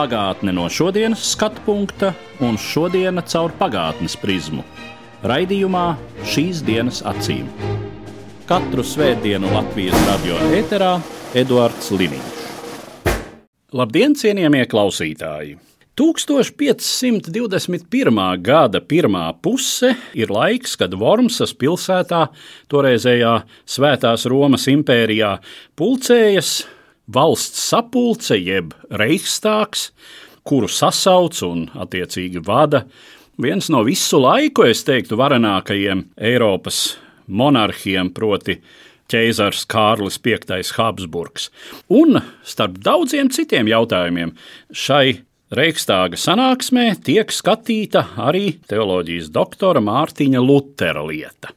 Pagātne no šodienas skatu punkta un šodienas caur pagātnes prizmu. Raidījumā šīs dienas acīm. Katru svētdienu Latvijas radio eterā Eduards Liniņš. Labdien, cienījamie klausītāji! 1521. gada pirmā puse ir laiks, kad Vormsas pilsētā, toreizējā Svētās Romas impērijā, pulcējas valsts sapulce, jeb reichstāks, kuru sasauc un attiecīgi vada viens no visu laiku, es teiktu, varenākajiem Eiropas monarhiem, proti, ķēzars Kārlis V. Habsburgs. Un starp daudziem citiem jautājumiem šai Reikstāga sanāksmē tiek skatīta arī teoloģijas doktora Mārtiņa Lutera lieta.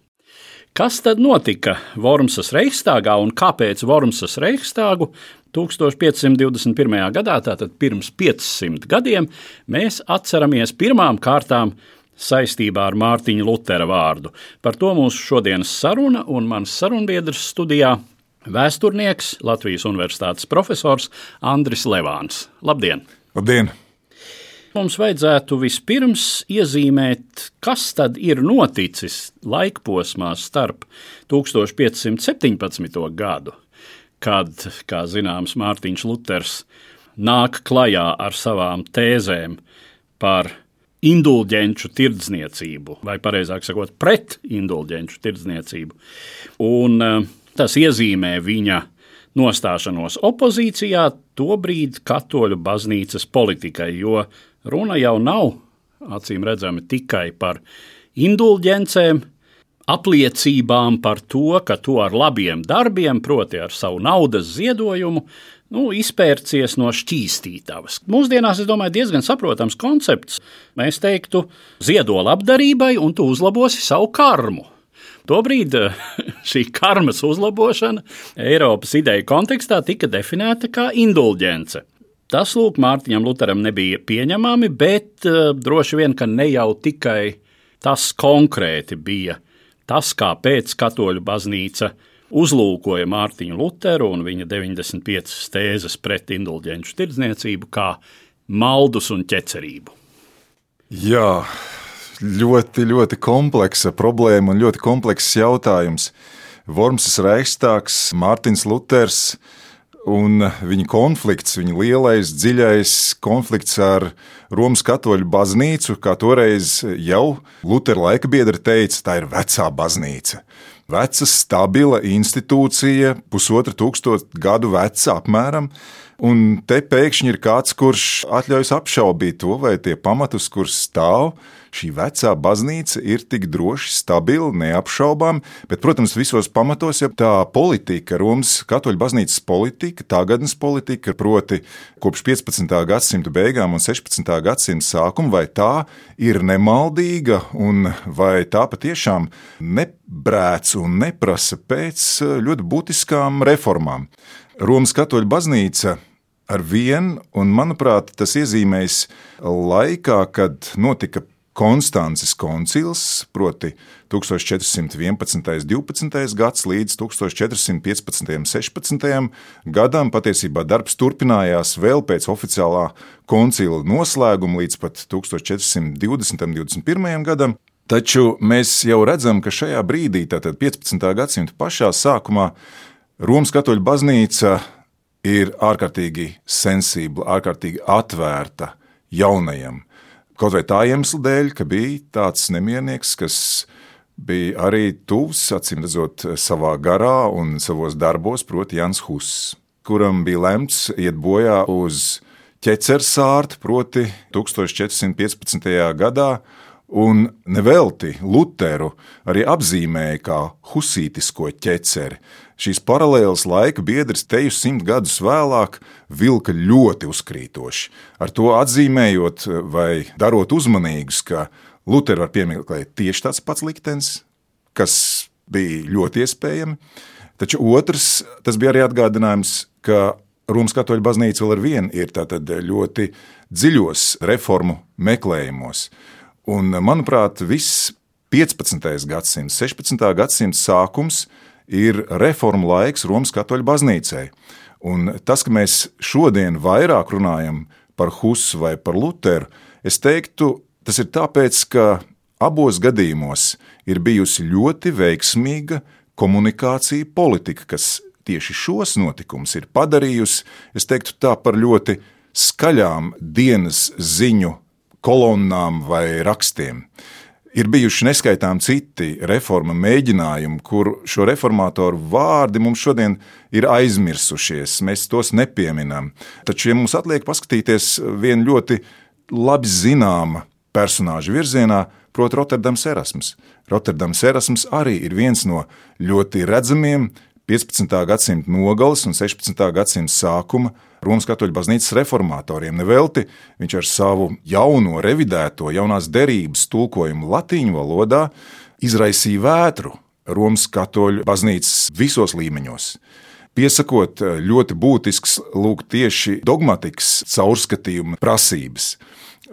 Kas tad notika Vormsas Reikstāgā un kāpēc Vormsas Reikstāgu 1521. gadā, tātad pirms 500 gadiem, mēs atceramies pirmām kārtām saistībā ar Mārtiņa Lutera vārdu. Par to mūsu šodienas saruna un mans sarunbiedrs studijā - vēsturnieks, Latvijas Universitātes profesors Andris Levāns. Labdien! Labdien! Mums vajadzētu vispirms iezīmēt, kas tad ir noticis laikposmā starp 1517. gadu, kad, kā zināms, Mārtiņš Luters nāk klajā ar savām tēzēm par indulģenču tirdzniecību, vai precīzāk sakot, pret indulģenču tirdzniecību. Un eh, tas iezīmē viņa nostāšanos opozīcijā tobrīd katoļu baznīcas politikai, jo runa jau nav acīm redzami tikai par indulģencēm, apliecībām par to, ka to ar labiem darbiem, proti ar savu naudas ziedojumu, nu, izpērcies no šķīstītavas. Mūsdienās, es domāju, diezgan saprotams koncepts. Mēs teiktu, ziedo labdarībai, un tu uzlabosi savu karmu. Tobrīd šī karmas uzlabošana Eiropas ideju kontekstā tika definēta kā indulģence. Tas, lūk, Mārtiņam Lutheram nebija pieņemami, bet uh, droši vien, ka ne jau tikai tas konkrēti bija tas, kāpēc katoļu baznīca uzlūkoja Mārtiņu Lutheru un viņa 95 tēzes pret indulģenču tirdzniecību kā maldus un ķecerību. Jā, ļoti, ļoti kompleksa problēma un ļoti komplekss jautājums. Vormsas Reichstāgs, Mārtiņš Luters un viņa konflikts, viņa lielais, dziļais konflikts ar Romas katoļu baznīcu, kā toreiz jau Lutera laika biedri teica, tā ir vecā baznīca. Veca, stabila institūcija, pusotra tūkstoša gadu veca apmēram, un te pēkšņi ir kāds, kurš atļaujas apšaubīt to, vai tie pamati, uz kuriem stāv šī vecā baznīca, ir tik droši, stabila, neapšaubām. Bet, protams, visos pamatos jau tā politika, Romas katoļu baznīcas politika, tagadnes politika, proti, kopš 15. gadsimta beigām un 16. gadsimta sākuma, vai tā ir nemaldīga un vai tā patiešām nebrēc un neprasa pēc ļoti būtiskām reformām. Romas katoļu baznīca ar vienu, un manuprāt, tas iezīmēs laikā, kad notika Konstances koncils, proti 1411. 12. gads līdz 1415. 16. gadam. Patiesībā darbs turpinājās vēl pēc oficiālā koncila noslēguma līdz pat 1420. 21. gadam. Taču mēs jau redzam, ka šajā brīdī, tātad 15. gadsimta pašā sākumā, Romas katoļu baznīca ir ārkārtīgi sensibla, ārkārtīgi atvērta jaunajam Kaut vai tā iemesla dēļ, ka bija tāds nemiernieks, kas bija arī tuvs, acīm redzot, savā garā un savos darbos, proti, Jans Huss, kuram bija lemts iet bojā uz ķecersārtu, proti, 1415. gadā, Un nevelti Lutheru arī apzīmēja kā husītisko ķeceri. Šīs paralēlas laika biedrs teju simt gadus vēlāk vilka ļoti uzkrītoši. Ar to atzīmējot vai darot uzmanīgus, ka Lutera var piemeklēt tieši tāds pats liktenis, kas bija ļoti iespējami. Taču otrs, tas bija arī atgādinājums, ka Romas katoļu baznīca vēl ar vienu ir ļoti dziļos reformu meklējumos. Un, manuprāt, viss 15. gadsimts, 16. gadsimta sākums ir reformu laiks Romas katoļu baznīcai. Un tas, ka mēs šodien vairāk runājam par Husu vai par Lutheru, es teiktu, tas ir tāpēc, ka abos gadījumos ir bijusi ļoti veiksmīga komunikācija politika, kas tieši šos notikumus ir padarījusi, es teiktu, tā par ļoti skaļām dienas ziņu kolonnām vai rakstiem. Ir bijuši neskaitām citi reforma mēģinājumi, kur šo reformātoru vārdi mums šodien ir aizmirsušies, mēs tos nepieminam. Taču, ja mums atliek paskatīties viena ļoti labi zināma personāža virzienā, proti, Rotterdams Erasms. Rotterdams Erasms arī ir viens no ļoti redzamiem 15. gadsimta nogales un 16. gadsimta sākuma Romas katoļu baznīcas reformatoriem. Nevelti viņš ar savu jauno, revidēto, jaunās derības tulkojumu latīņu valodā izraisīja vētru Romas katoļu baznīcas visos līmeņos. Piesakot ļoti būtisks lūk tieši dogmatikas caurskatījuma prasības.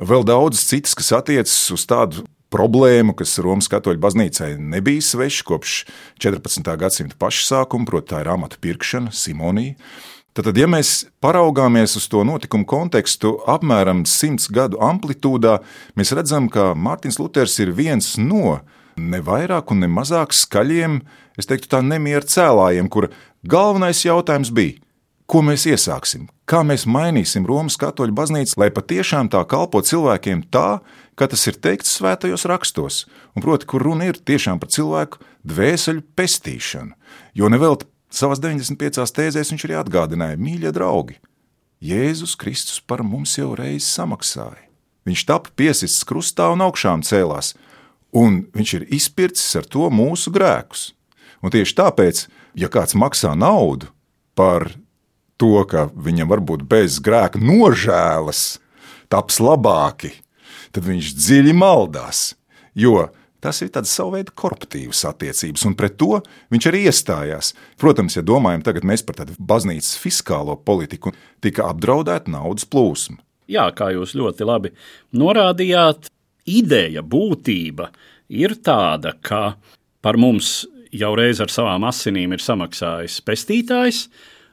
Vēl daudz citas, kas attiecas uz tādu problēmu, kas Romas katoļu baznīcai nebija sveša kopš 14. gadsimta paša sākuma, proti, tā ir amata pirkšana, simonija. Tad, ja mēs paraugāmies uz to notikumu kontekstu, apmēram simts gadu amplitūdā, mēs redzam, ka Mārtiņš Luters ir viens no ne vairāk un ne mazāk skaļiem, es teiktu, tā nemieru cēlājiem, kur galvenais jautājums bija, ko mēs iesāksim, kā mēs mainīsim Romas katoļu baznīcu, lai patiešām tā kalpo cilvēkiem tā, kā tas ir teikts svētajos rakstos, un proti, kur runa ir tiešām par cilvēku dvēseli pestīšanu. Jo nevelti Savās 95 tēzēs viņš arī atgādināja, mīļie draugi, Jēzus Kristus par mums jau reiz samaksāja. Viņš tika piesists krustā un augšām cēlās, un viņš ir izpircis ar to mūsu grēkus. Un tieši tāpēc, ja kāds maksā naudu par to, ka viņam varbūt bez grēka nožēlas taps labāki, tad viņš dziļi maldās. Jo Tas ir tāds savu veidu korporatīvas attiecības, un pret to viņš arī iestājās. Protams, ja domājam tagad par tādu baznīcas fiskālo politiku, tika apdraudēta naudas plūsma. Jā, kā jūs ļoti labi norādījāt, ideja, būtība ir tāda, ka par mums jau reiz ar savām asinīm ir samaksājis pestītājs,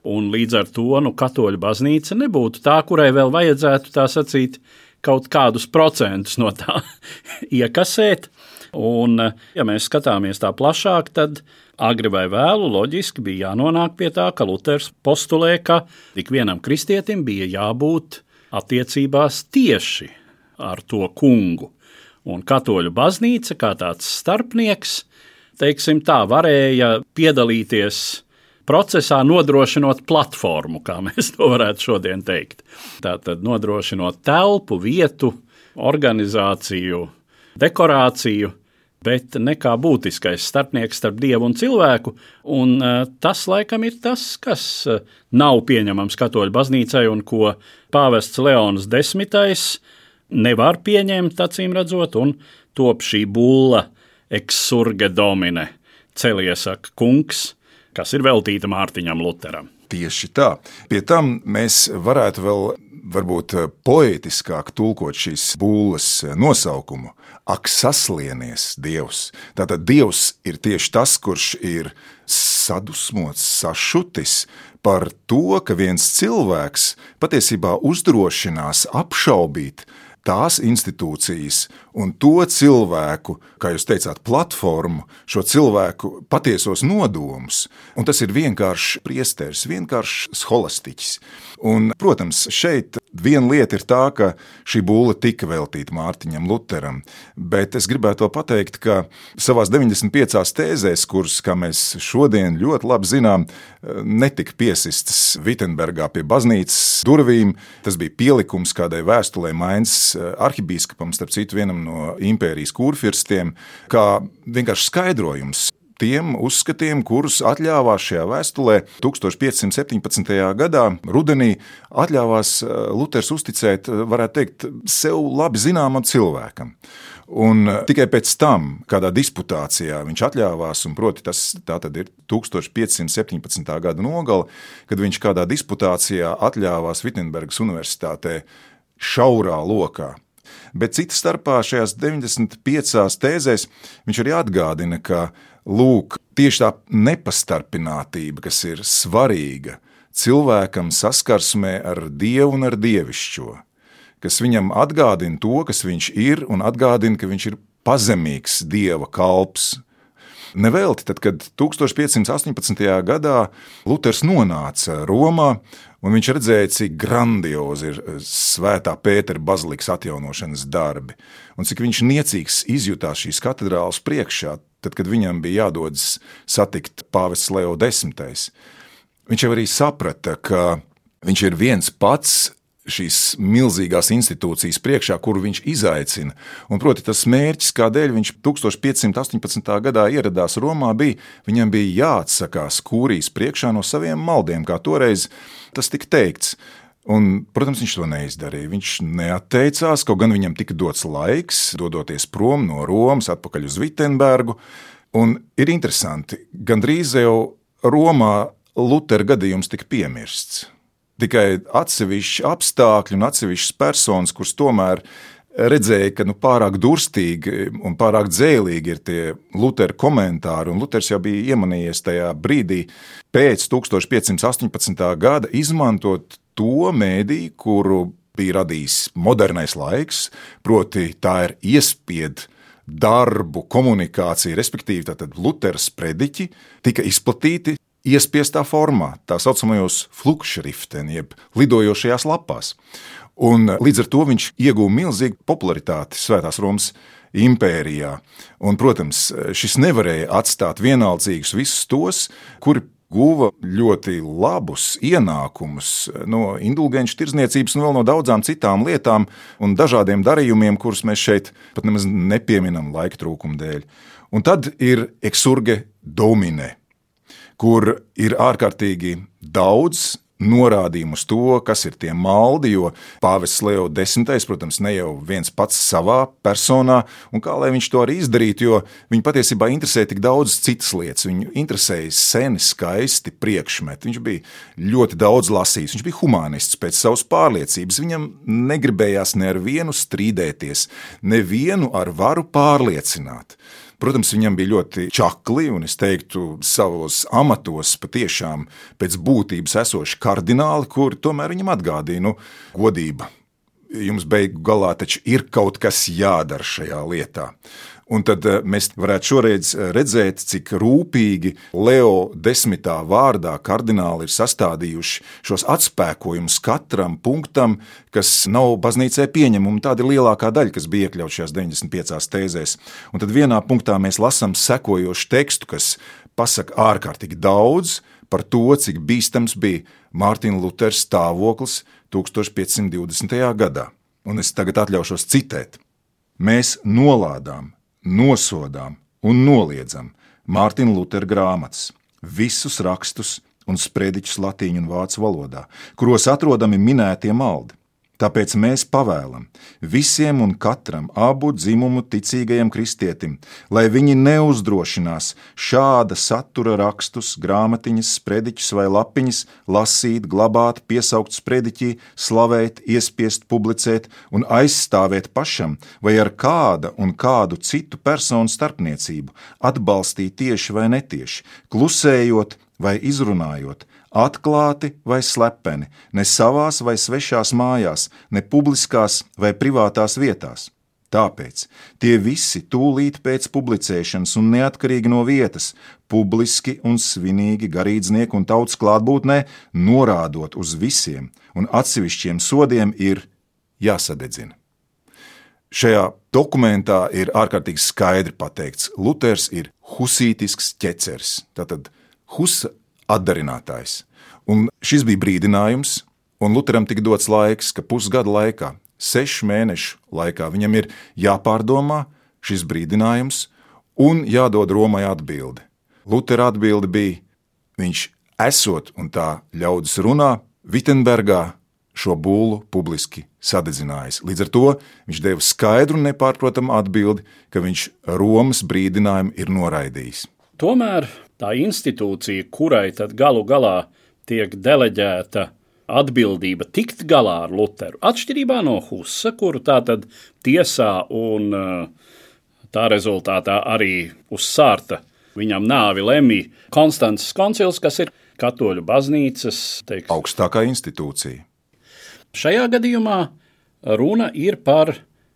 un līdz ar to nu, katoļu baznīca nebūtu tā, kurai vēl vajadzētu tā sacīt kaut kādus procentus no tā iekasēt. Un, ja mēs skatāmies tā plašāk, tad agri vai vēlu loģiski bija jānonāk pie tā, ka Luters postulē, ka ik vienam kristietim bija jābūt attiecībās tieši ar to kungu. Un katoļu baznīca kā tāds starpnieks, teiksim tā, varēja piedalīties procesā nodrošinot platformu, kā mēs to varētu šodien teikt. Tātad nodrošinot telpu, vietu, organizāciju, dekorāciju, bet nekā būtiskais starpnieks starp dievu un cilvēku. Un, uh, tas laikam ir tas, kas uh, nav pieņemams katoļu baznīcai un ko pāvests Leons desmitais nevar pieņemt, acīm redzot, un top šī bulla eksurge domine, celies saka kungs, kas ir veltīta Mārtiņam Luteram. Tieši tā. Pie tam mēs varētu vēl varbūt poetiskāk tulkot šīs būles nosaukumu. Ak, saslienies Dievs! Tātad Dievs ir tieši tas, kurš ir sadusmots, sašutis par to, ka viens cilvēks patiesībā uzdrošinās apšaubīt tās institūcijas un to cilvēku, kā jūs teicāt, platformu, šo cilvēku patiesos nodomus. Un tas ir vienkāršs priesteris, vienkāršs holistiķis. Un, protams, šeit viena lieta ir tā, ka šī būle tika veltīta Mārtiņam Lutheram, bet es gribētu vēl pateikt, ka savās 95 tēzēs, kuras, kā mēs šodien ļoti labi zinām, netika piesistas Vitsenbergā pie baznīcas durvīm, tas bija pielikums kādai vēstulē Mainz arhibīskapam, starp citu, vienam no impērijas kurfirstiem, kā vienkārši skaidrojums tiem uzskatiem, kurus atļāvās šajā vēstulē 1517. gadā, rudenī, atļāvās Luters uzticēt, varētu teikt, sev labi zināmam cilvēkam. Un tikai pēc tam, kādā disputācijā viņš atļāvās, un proti tas ir 1517. gada nogale, kad viņš kādā disputācijā atļāvās Vitsenbergas Universitātē šaurā lokā Bet cita starpā šajās 95 tēzēs viņš arī atgādina, ka lūk, tieši tā nepastarpinātība, kas ir svarīga cilvēkam saskarsmē ar dievu un ar dievišķo, kas viņam atgādina to, kas viņš ir, un atgādina, ka viņš ir pazemīgs dieva kalps. Nevelti, tad, kad 1518. gadā Luters nonāca Romā, Un viņš redzēja, cik grandiozi ir eh, svētā Pētera bazilikas atjaunošanas darbi, un cik viņš niecīgs izjutās šīs katedrālas priekšā, tad, kad viņam bija jādodas satikt pāvests Leo X. Viņš jau arī saprata, ka viņš ir viens pats šīs milzīgās institūcijas priekšā, kuru viņš izaicina. Un, proti, tas mērķis, kādēļ viņš 1518. gadā ieradās Romā, bija, viņam bija jāatsakās kūrijas priekšā no saviem maldiem, kā toreiz tas tika teikts. Un, protams, viņš to neizdarīja. Viņš neatteicās, kaut gan viņam tika dots laiks, dodoties prom no Romas, atpakaļ uz Vitsenbergu. Un ir interesanti, gandrīz jau Romā Lutera gadījums tika piemirsts tikai atsevišķi apstākļi un atsevišķas personas, kuras tomēr redzēja, ka nu, pārāk durstīgi un pārāk dzēlīgi ir tie Lutera komentāri. Un Luters jau bija iemanījies tajā brīdī, pēc 1518. gada, izmantot to mēdīju, kuru bija radījis modernais laiks, proti, tā ir iespiedu darbu, komunikācija, respektīvi, Lutera sprediķi tika izplatīti iespiestā formā, tā saucamajos flukšrifteni, jeb lidojošajās lapās. Un līdz ar to viņš ieguva milzīgu popularitāti Svētās Romas impērijā. Un, protams, šis nevarēja atstāt vienaldzīgus visus tos, kuri guva ļoti labus ienākumus no indulgenču tirdzniecības un vēl no daudzām citām lietām un dažādiem darījumiem, kurus mēs šeit pat nemaz nepieminam laika trūkuma dēļ. Un tad ir eksurge domine kur ir ārkārtīgi daudz norādījumu uz to, kas ir tie maldi, jo Pāvests Leo X, protams, ne jau viens pats savā personā, un kā lai viņš to arī izdarītu, jo viņu patiesībā interesē tik daudz citas lietas. Viņu interesēja seni, skaisti priekšmeti. Viņš bija ļoti daudz lasījis, viņš bija humanists pēc savas pārliecības. Viņam negribējās ne ar vienu strīdēties, nevienu ar varu pārliecināt. Protams, viņam bija ļoti čakli, un es teiktu, savos amatos patiešām pēc būtības esoši kardināli, kuri tomēr viņam atgādīja, nu, godība. Jums beigu galā taču ir kaut kas jādara šajā lietā. Un tad eh, mēs varētu šoreiz eh, redzēt, cik rūpīgi Leo desmitā vārdā kardināli ir sastādījuši šos atspēkojumus katram punktam, kas nav baznīcē pieņemami. Tāda ir lielākā daļa, kas bija iekļauts šajās 95 tēzēs. Un tad vienā punktā mēs lasām sekojošu tekstu, kas pasaka ārkārtīgi daudz par to, cik bīstams bija Mārtiņa Lutera stāvoklis 1520. gadā. Un es tagad atļaušos citēt. Mēs nolādām nosodām un noliedzam Mārtiņa Lutera grāmatas, visus rakstus un sprediķus latīņu un vācu valodā, kuros atrodami minētie maldi. Tāpēc mēs pavēlam visiem un katram abu dzimumu ticīgajam kristietim, lai viņi neuzdrošinās šāda satura rakstus, grāmatiņas, sprediķus vai lapiņas lasīt, glabāt, piesaukt sprediķī, slavēt, iespiest, publicēt un aizstāvēt pašam vai ar kāda un kādu citu personu starpniecību, atbalstīt tieši vai netieši, klusējot vai izrunājot, atklāti vai slepeni, ne savās vai svešās mājās, ne publiskās vai privātās vietās. Tāpēc tie visi tūlīt pēc publicēšanas un neatkarīgi no vietas, publiski un svinīgi garīdznieku un tautas klātbūtnē, norādot uz visiem un atsevišķiem sodiem, ir jāsadedzina. Šajā dokumentā ir ārkārtīgi skaidri pateikts, ka Luters ir husītisks ķeceris, tātad husa atdarinātājs. Un šis bija brīdinājums, un Lutheram tika dots laiks, ka pusgada laikā sešu mēnešu laikā viņam ir jāpārdomā šis brīdinājums un jādod Romai atbildi. Lutera atbilde bija, viņš esot un tā ļaudis runā, Vitsenbergā šo būlu publiski sadedzinājis. Līdz ar to viņš deva skaidru un nepārprotamu atbildi, ka viņš Romas brīdinājumu ir noraidījis. Tomēr tā institūcija, kurai tad galu galā tiek deleģēta atbildība tikt galā ar Lutheru, atšķirībā no Husa, kuru tā tad tiesā un uh, tā rezultātā arī uz sārta viņam nāvi lemj Konstants Koncils, kas ir katoļu baznīcas teiks, augstākā institūcija. Šajā gadījumā runa ir par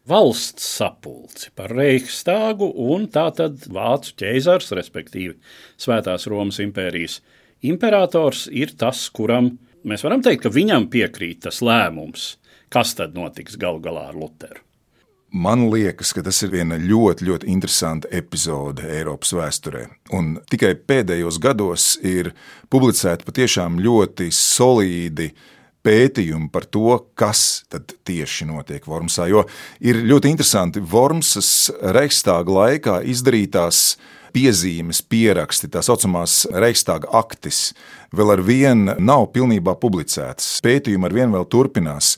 valsts sapulci, par Reichstāgu un tātad Vācu ķēzars, respektīvi Svētās Romas impērijas imperators ir tas, kuram mēs varam teikt, ka viņam piekrīt tas lēmums, kas tad notiks galu galā ar Lutheru. Man liekas, ka tas ir viena ļoti, ļoti interesanta epizode Eiropas vēsturē. Un tikai pēdējos gados ir publicēti patiešām ļoti solīdi pētījumi par to, kas tieši notiek Vormsā. Jo ir ļoti interesanti, Vormsas Reichstāga laikā izdarītās piezīmes, pieraksti, tā saucamās Reichstāga aktis, vēl ar vienu nav pilnībā publicētas. Pētījumi ar vienu vēl turpinās.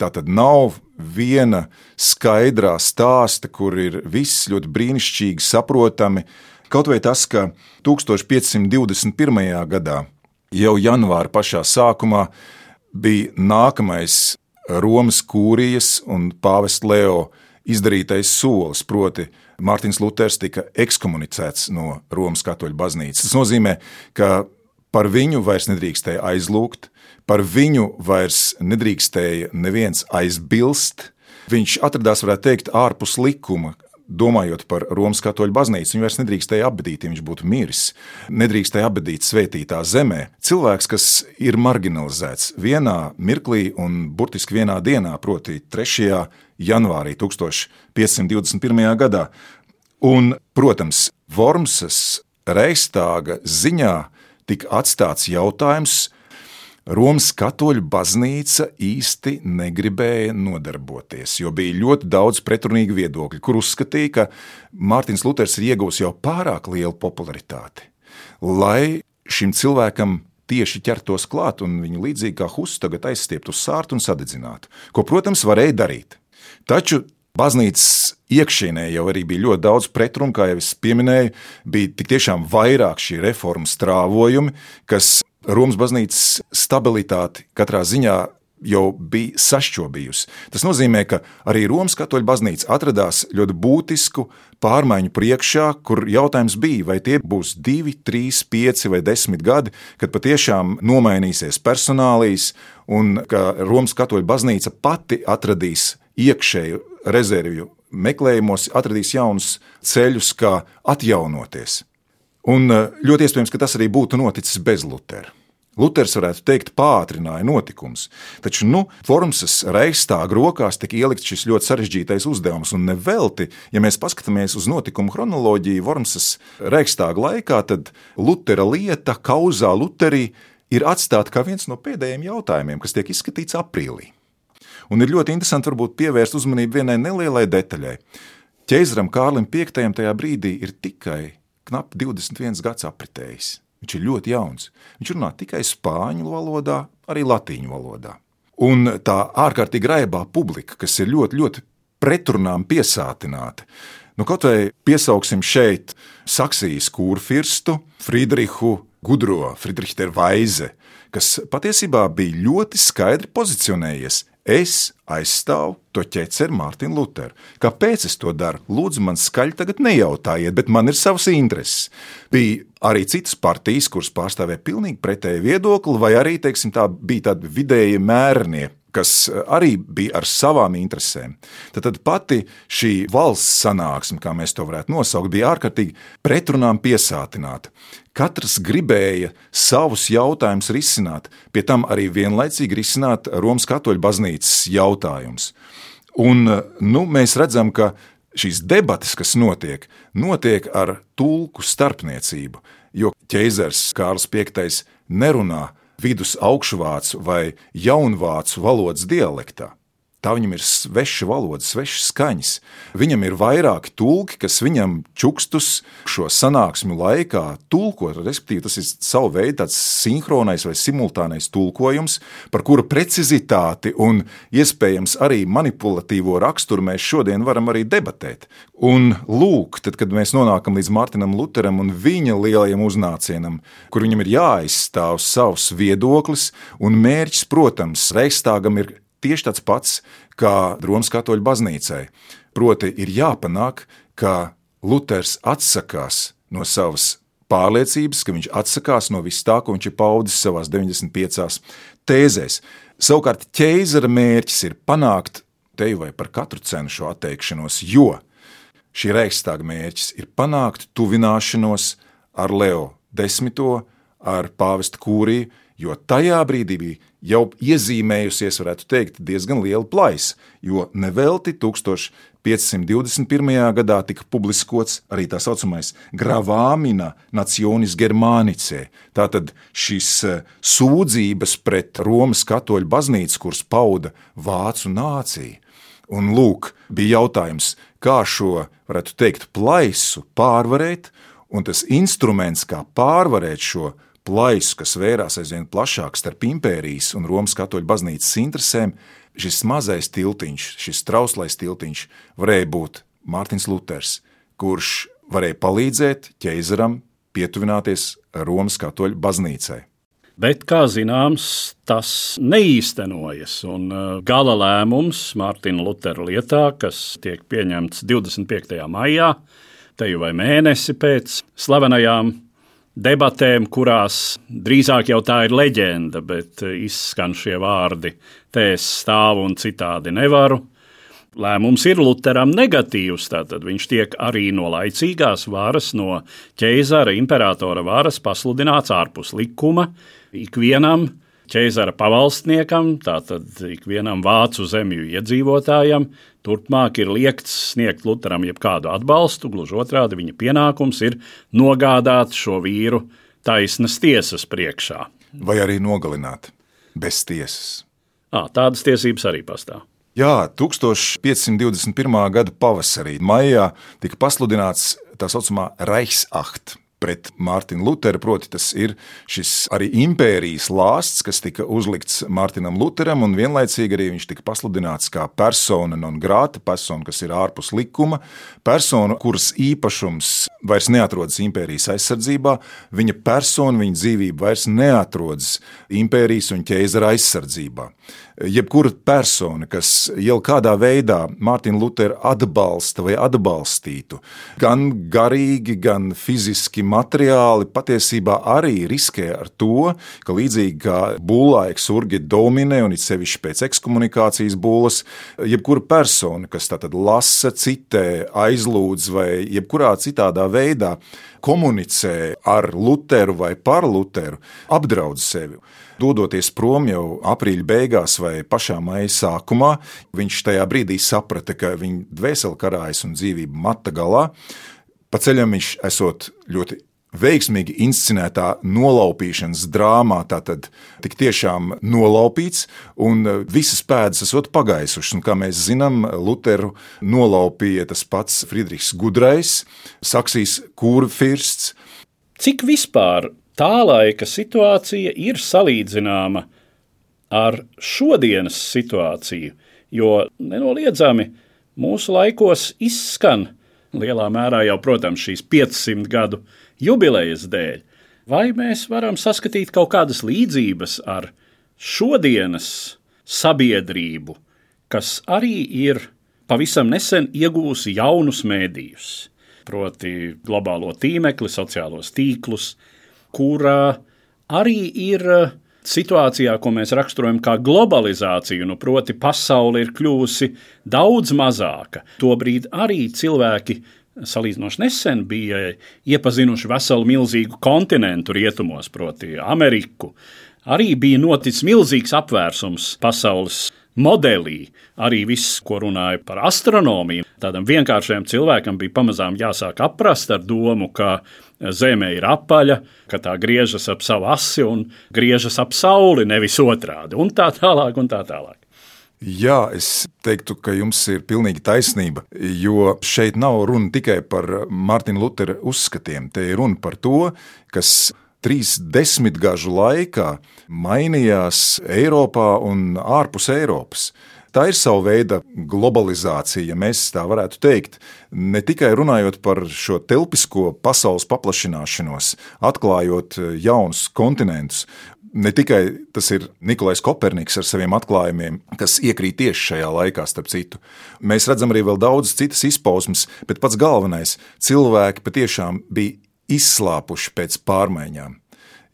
Tā tad nav viena skaidrā stāsta, kur ir viss ļoti brīnišķīgi saprotami. Kaut vai tas, ka 1521. gadā, jau janvāra pašā sākumā, bija nākamais Romas kūrijas un pāvesta Leo izdarītais solis, proti, Mārtiņš Luters tika ekskomunicēts no Romas katoļu baznīcas. Tas nozīmē, ka par viņu vairs nedrīkstēja aizlūgt, Par viņu vairs nedrīkstēja neviens aizbilst. Viņš atradās, varētu teikt, ārpus likuma, domājot par Romas katoļu baznīcu, viņu vairs nedrīkstēja apbedīt, ja viņš būtu miris. Nedrīkstēja apbedīt svētītā zemē. Cilvēks, kas ir marginalizēts vienā mirklī un burtiski vienā dienā, proti, 3. janvārī 1521. gadā. Un, protams, Vormsas Reistāga ziņā tika atstāts jautājums, Romas katoļu baznīca īsti negribēja nodarboties, jo bija ļoti daudz pretrunīgu viedokļu, kur uzskatīja, ka Mārtiņš Luters ir iegūmis jau pārāk lielu popularitāti, lai šim cilvēkam tieši ķertos klāt un viņu līdzīgi kā Huss tagad aizstiept uz sārtu un sadedzinātu, ko, protams, varēja darīt. Taču Baznīcas iekšienē jau arī bija ļoti daudz pretrunu, kā jau es pieminēju, bija tik tiešām vairāk šī reformas strāvojumi, kas Romas baznīcas stabilitāti katrā ziņā jau bija sašķobījusi. Tas nozīmē, ka arī Romas katoļu baznīca atradās ļoti būtisku pārmaiņu priekšā, kur jautājums bija, vai tie būs divi, trīs, pieci vai desmit gadi, kad patiešām nomainīsies personālijas un ka Romas katoļu baznīca pati atradīs iekšēju rezervju meklējumos, atradīs jaunus ceļus, kā atjaunoties. Un eh, ļoti iespējams, ka tas arī būtu noticis bez Lutera. Luters varētu teikt, pātrināja notikums, taču nu, Formsas reizstāga rokās tika ielikts šis ļoti sarežģītais uzdevums, un nevelti, ja mēs paskatāmies uz notikumu chronoloģiju Formsas reizstāga laikā, tad Lutera lieta, kauzā Luterī, ir atstāta kā viens no pēdējiem jautājumiem, kas tiek izskatīts aprīlī. Un ir ļoti interesanti varbūt pievērst uzmanību vienai nelielai detaļai. Ķeizaram Kārlim V tajā brīdī ir tikai knap 21 gads apritējis. Viņš ir ļoti jauns. Viņš runā tikai spāņu valodā, arī latīņu valodā. Un tā ārkārtīgi raibā publika, kas ir ļoti, ļoti pretrunām piesātināta. Nu, kaut vai piesauksim šeit Saksijas kurfirstu Friedrihu Gudro, Friedrichs Tervaize, kas patiesībā bija ļoti skaidri pozicionējies Es aizstāvu to ķeceru Mārtiņu Lutheru. Kāpēc es to daru? Lūdzu, man skaļi tagad nejautājiet, bet man ir savs intereses. Bija arī citas partijas, kuras pārstāvēja pilnīgi pretēju viedokli, vai arī teiksim, tā, bija tādi vidēji mērnie kas arī bija ar savām interesēm. Tad, tad pati šī valsts sanāksme, kā mēs to varētu nosaukt, bija ārkārtīgi pretrunām piesātināta. Katrs gribēja savus jautājumus risināt, pie tam arī vienlaicīgi risināt Romas katoļu baznīcas jautājumus. Un, nu, mēs redzam, ka šīs debatas, kas notiek, notiek ar tulku starpniecību, jo ķeizars Kārls V nerunā vidus augšvācu vai jaunvācu valodas dialektā. Tā viņam ir sveša valoda, svešas skaņas. Viņam ir vairāki tulki, kas viņam čukstus šo sanāksmu laikā tulko. Respektīvi, tas ir savu veidu tāds sinhronais vai simultānais tulkojums, par kura precizitāti un iespējams arī manipulatīvo raksturu mēs šodien varam arī debatēt. Un lūk, tad, kad mēs nonākam līdz Mārtiņam Lutheram un viņa lielajam uznācienam, kur viņam ir jāizstāv savs viedoklis, un mērķis, protams, Reichstāgam ir tieši tāds pats kā Romas katoļu baznīcai. Proti, ir jāpanāk, ka Luters atsakās no savas pārliecības, ka viņš atsakās no viss tā, ko viņš ir paudis savā 95 tēzēs. Savukārt, ķēzara mērķis ir panākt teju vai par katru cenu šo atteikšanos, jo šī reikstāga mērķis ir panākt tuvināšanos ar Leo desmito, ar pāvestu kūriju, jo tajā brīdī bija jau iezīmējusies, varētu teikt, diezgan liela plaisa, jo nevelti 1521. gadā tika publiskots arī tā saucamais Gravāmina Nacionis Germānicē. Tātad šīs eh, sūdzības pret Romas katoļu baznīcu, kuras pauda vācu nācija. Un lūk, bija jautājums, kā šo, varētu teikt, plaisu pārvarēt, un tas instruments, kā pārvarēt šo plaisu, kas vērās aizvien plašāk starp impērijas un Romas katoļu baznīcas interesēm, šis mazais tiltiņš, šis trauslais tiltiņš varēja būt Mārtiņš Luters, kurš varēja palīdzēt ķeizaram pietuvināties Romas katoļu baznīcai. Bet, kā zināms, tas neīstenojas. Uh, gala lēmums Mārtiņa Lutera lietā, kas tiek pieņemts 25. maijā, te jau vai mēnesi pēc slavenajām debatēm, kurās drīzāk jau tā ir leģenda, bet izskan šie vārdi: Te es stāvu un citādi nevaru. Lēmums ir Lutheram negatīvs, tātad viņš tiek arī no laicīgās varas, no ķeizara, imperatora varas pasludināts ārpus likuma ikvienam ķeizara pavalstniekam, tātad ikvienam vācu zemju iedzīvotājam, turpmāk ir liekts sniegt Lutheram jebkādu atbalstu, gluži otrādi viņa pienākums ir nogādāt šo vīru taisnas tiesas priekšā. Vai arī nogalināt bez tiesas. À, tādas tiesības arī pastāv. Jā, 1521. gada pavasarī, maijā, tika pasludināts tā saucamā Reichsacht pret Mārtiņu Lutheru. Proti, tas ir šis arī impērijas lāsts, kas tika uzlikts Mārtiņam Lutheram, un vienlaicīgi arī viņš tika pasludināts kā persona non grāta, persona, kas ir ārpus likuma, persona, kuras īpašums vairs neatrodas impērijas aizsardzībā, viņa persona, viņa dzīvība vairs neatrodas impērijas un ķēzara aizsardzībā jebkura persona, kas jau kādā veidā Mārtiņu Lutheru atbalsta vai atbalstītu, gan garīgi, gan fiziski, materiāli, patiesībā arī riskē ar to, ka līdzīgi kā būlaiks urgi dominē un it sevišķi pēc ekskomunikācijas būlas, jebkura persona, kas tātad lasa, citē, aizlūdz vai jebkurā citādā veidā komunicē ar Lutheru vai par Lutheru, apdraud sevi dodoties prom jau aprīļa beigās vai pašā maija sākumā, viņš tajā brīdī saprata, ka viņa dvēsele karājas un dzīvība mata galā. Pa ceļam viņš esot ļoti veiksmīgi inscenētā nolaupīšanas drāmā, tātad tik tiešām nolaupīts, un visas pēdas esot pagaisušas. Un, kā mēs zinām, Lutheru nolaupīja tas pats Friedrichs Gudrais, Saksijas kurfirsts. Cik vispār tā laika situācija ir salīdzināma ar šodienas situāciju, jo nenoliedzami mūsu laikos izskan lielā mērā jau, protams, šīs 500 gadu jubilejas dēļ. Vai mēs varam saskatīt kaut kādas līdzības ar šodienas sabiedrību, kas arī ir pavisam nesen iegūsi jaunus mēdījus, proti, globālo tīmekli, sociālos tīklus, kurā arī ir situācijā, ko mēs raksturojam kā globalizāciju, nu, proti, pasaule ir kļuvusi daudz mazāka. Tobrīd arī cilvēki salīdzinoši nesen bija iepazinuši veselu milzīgu kontinentu rietumos, proti, Ameriku. Arī bija noticis milzīgs apvērsums pasaules modelī. Arī viss, ko runāja par astronomiju, tādam vienkāršam cilvēkam bija pamazām jāsāk aprast ar domu, ka Zeme ir apaļa, ka tā griežas ap savu asi un griežas ap sauli, nevis otrādi, un tā tālāk. Un tā tālāk. Jā, es teiktu, ka jums ir pilnīgi taisnība, jo šeit nav runa tikai par Mārtiņa Lutera uzskatiem. Te ir runa par to, kas trīs desmitgažu laikā mainījās Eiropā un ārpus Eiropas. Tā ir sava veida globalizācija, ja mēs tā varētu teikt. Ne tikai runājot par šo telpisko pasaules paplašināšanos, atklājot jaunus kontinentus, ne tikai tas ir Nikolais Koperniks ar saviem atklājumiem, kas iekrīt tieši šajā laikā, starp citu. Mēs redzam arī vēl daudzas citas izpausmes, bet pats galvenais - cilvēki patiešām bija izslāpuši pēc pārmaiņām.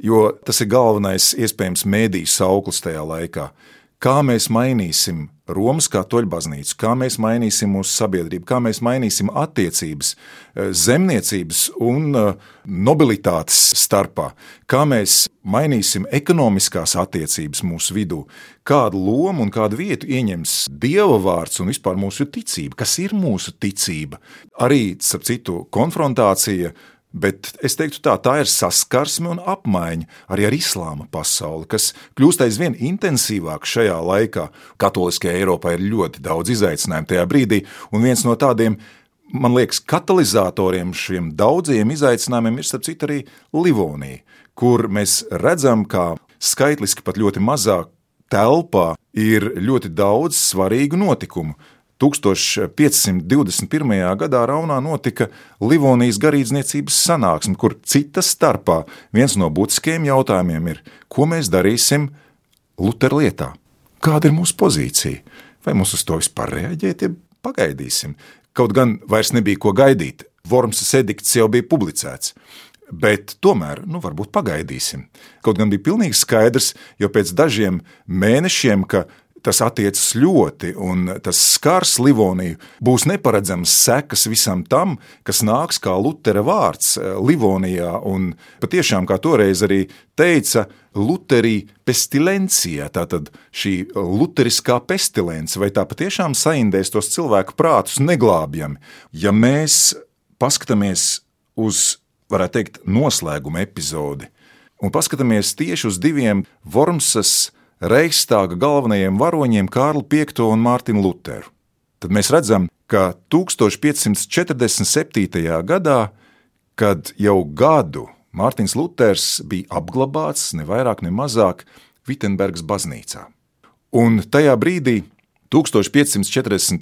Jo tas ir galvenais, iespējams, mēdīņu sauklis tajā laikā. Kā mēs mainīsim Romas katoļu baznīcu, kā mēs mainīsim mūsu sabiedrību, kā mēs mainīsim attiecības eh, zemniecības un eh, nobilitātes starpā, kā mēs mainīsim ekonomiskās attiecības mūsu vidū, kādu lomu un kādu vietu ieņems Dieva vārds un vispār mūsu ticība, kas ir mūsu ticība. Arī, starp citu, konfrontācija Bet es teiktu, tā, tā ir saskarsme un apmaiņa arī ar islāma pasauli, kas kļūst aizvien intensīvāk šajā laikā. Katoliskajā Eiropā ir ļoti daudz izaicinājumu tajā brīdī, un viens no tādiem, man liekas, katalizatoriem šiem daudziem izaicinājumiem ir, starp citu, arī Livonija, kur mēs redzam, kā skaitliski pat ļoti mazā telpā ir ļoti daudz svarīgu notikumu 1521. gadā Raunā notika Livonijas garīdzniecības sanāksme, kur cita starpā viens no būtiskajiem jautājumiem ir, ko mēs darīsim Lutera lietā? Kāda ir mūsu pozīcija? Vai mums uz to vispār reaģēt, ja pagaidīsim? Kaut gan vairs nebija ko gaidīt. Vormsas edikts jau bija publicēts. Bet tomēr, nu, varbūt pagaidīsim. Kaut gan bija pilnīgi skaidrs, jo pēc dažiem mēnešiem, ka tas attiecas ļoti, un tas skars Livoniju. Būs neparedzams sekas visam tam, kas nāks kā Lutera vārds eh, Livonijā, un patiešām, kā toreiz arī teica, Luterī pestilencija, tātad šī luteriskā pestilence, vai tā patiešām saindēs tos cilvēku prātus neglābjami. Ja mēs paskatāmies uz, varētu teikt, noslēguma epizodi, un paskatāmies tieši uz diviem Vormsas Reichstāga galvenajiem varoņiem Kārlu V un Mārtiņu Lutheru. Tad mēs redzam, ka 1547. gadā, kad jau gadu Mārtiņš Luters bija apglabāts ne vairāk, ne mazāk Vitsenbergas baznīcā. Un tajā brīdī, 1547.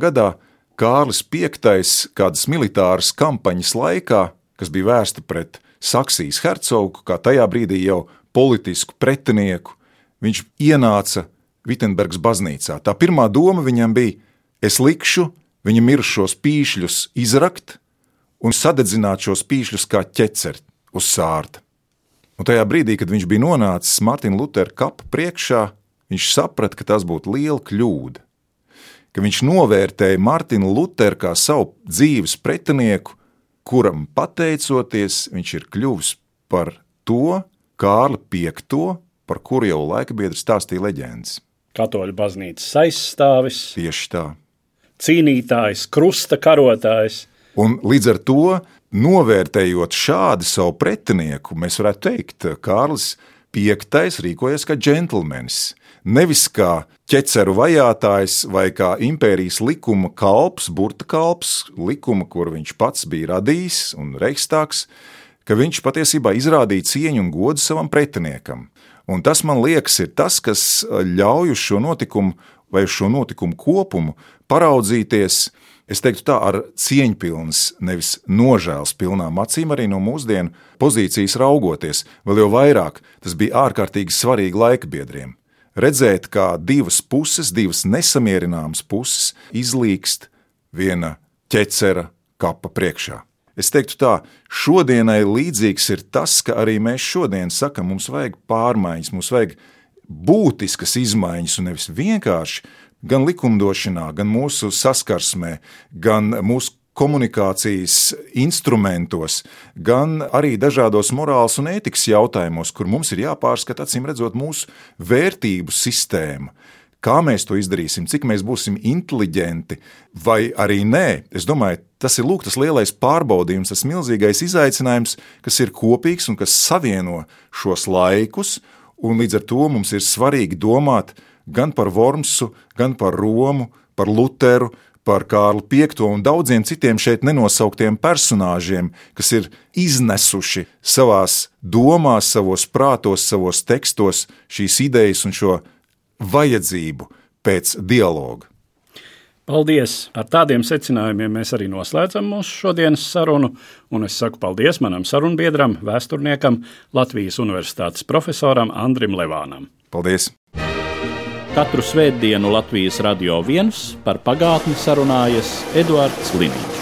gadā, Kārlis V kādas militāras kampaņas laikā, kas bija vērsta pret Saksijas hercogu, kā tajā brīdī jau politisku pretinieku, viņš ienāca Vitsenbergas baznīcā. Tā pirmā doma viņam bija: es likšu viņa mirušos pīšļus izrakt un sadedzināt šos pīšļus kā ķeceri uz sārta. Un tajā brīdī, kad viņš bija nonācis Mārtiņa Lutera kapa priekšā, viņš saprata, ka tas būtu liela kļūda. Ka viņš novērtēja Mārtiņu Luteru kā savu dzīves pretinieku, kuram pateicoties, viņš ir kļuvis par to Kārli V par kuru jau laika biedri stāstīja leģendas. Katoļu baznīcas aizstāvis, tieši tā. Cīnītājs, krusta karotājs. Un līdz ar to, novērtējot šādu savu pretinieku, mēs varētu teikt, Kārlis V rīkojas kā džentlmenis. Nevis kā ķeceru vajātājs vai kā impērijas likuma kalps, burta kalps, likuma, kur viņš pats bija radījis un reikstāks, ka viņš patiesībā izrādīja cieņu un godu savam pretiniekam. Un tas, man liekas, ir tas, kas ļauj uz šo notikumu vai uz šo notikumu kopumu paraudzīties. Es teiktu, tā ar cieņpilnas, nevis nožēlas pilnām acīm, arī no mūsdienu pozīcijas raugoties. Vēl jau vairāk tas bija ārkārtīgi svarīgi laikbiedriem. Redzēt, kā divas puses, divas nesamierināmas puses izlīkst viena ķecera kapa priekšā. Es teiktu, tā, šodienai līdzīgs ir tas, ka arī mēs šodien sakām, mums vajag pārmaiņas, mums vajag būtiskas izmaiņas, un nevis vienkārši gan likumdošanā, gan mūsu saskarsmē, gan mūsu komunikācijas instrumentos, gan arī dažādos morāles un ētikas jautājumos, kur mums ir jāpārskata, acīm redzot, mūsu vērtību sistēma. Kā mēs to izdarīsim, cik mēs būsim inteliģenti, vai arī nē, es domāju, tas ir lūk, tas lielais pārbaudījums, tas milzīgais izaicinājums, kas ir kopīgs un kas savieno šos laikus. Līdz ar to mums ir svarīgi domāt gan par Vormsu, gan par Romu, par Lutheru, par Kārlu V un daudziem citiem šeit nenosauktiem personāžiem, kas ir iznesuši savās domās, savos prātos, savos tekstos šīs idejas un šo vajadzību pēc dialoga. Paldies! Ar tādiem secinājumiem mēs arī noslēdzam mūsu šodienas sarunu, un es saku paldies manam sarunbiedram, vēsturniekam, Latvijas Universitātes profesoram Andrim Levānam. Paldies! Katru svētdienu Latvijas radio viens par pagātni sarunājas Eduards Līniju.